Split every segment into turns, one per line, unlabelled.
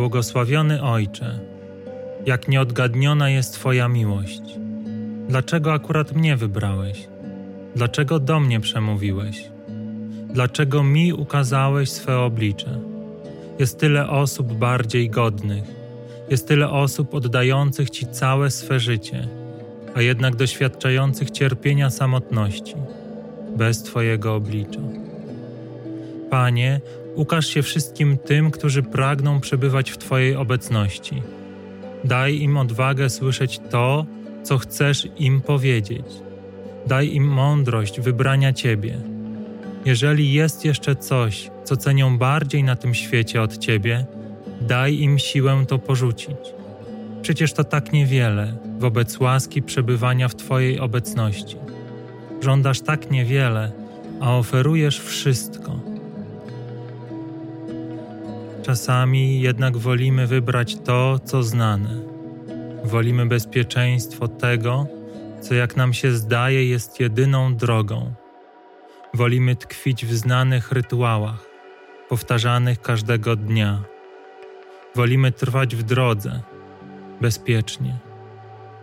Błogosławiony Ojcze, jak nieodgadniona jest Twoja miłość. Dlaczego akurat mnie wybrałeś? Dlaczego do mnie przemówiłeś? Dlaczego mi ukazałeś swe oblicze? Jest tyle osób bardziej godnych, jest tyle osób oddających Ci całe swe życie, a jednak doświadczających cierpienia samotności, bez Twojego oblicza. Panie, ukaż się wszystkim tym, którzy pragną przebywać w Twojej obecności. Daj im odwagę słyszeć to, co chcesz im powiedzieć. Daj im mądrość wybrania Ciebie. Jeżeli jest jeszcze coś, co cenią bardziej na tym świecie od Ciebie, daj im siłę to porzucić. Przecież to tak niewiele wobec łaski przebywania w Twojej obecności. Żądasz tak niewiele, a oferujesz wszystko. Czasami jednak wolimy wybrać to, co znane. Wolimy bezpieczeństwo tego, co jak nam się zdaje jest jedyną drogą. Wolimy tkwić w znanych rytuałach, powtarzanych każdego dnia. Wolimy trwać w drodze, bezpiecznie,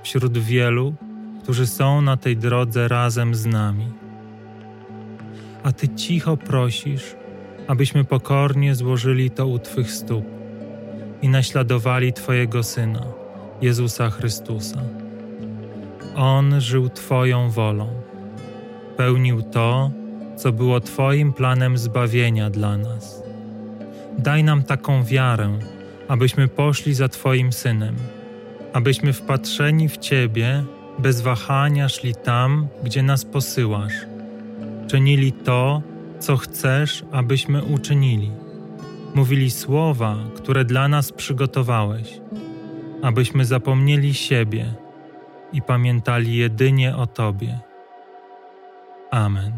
wśród wielu, którzy są na tej drodze razem z nami. A Ty cicho prosisz, abyśmy pokornie złożyli to u Twych stóp i naśladowali Twojego Syna, Jezusa Chrystusa. On żył Twoją wolą, pełnił to, co było Twoim planem zbawienia dla nas. Daj nam taką wiarę, abyśmy poszli za Twoim Synem, abyśmy wpatrzeni w Ciebie bez wahania szli tam, gdzie nas posyłasz, czynili to, co chcesz, abyśmy uczynili. Mówili słowa, które dla nas przygotowałeś, abyśmy zapomnieli siebie i pamiętali jedynie o Tobie. Amen.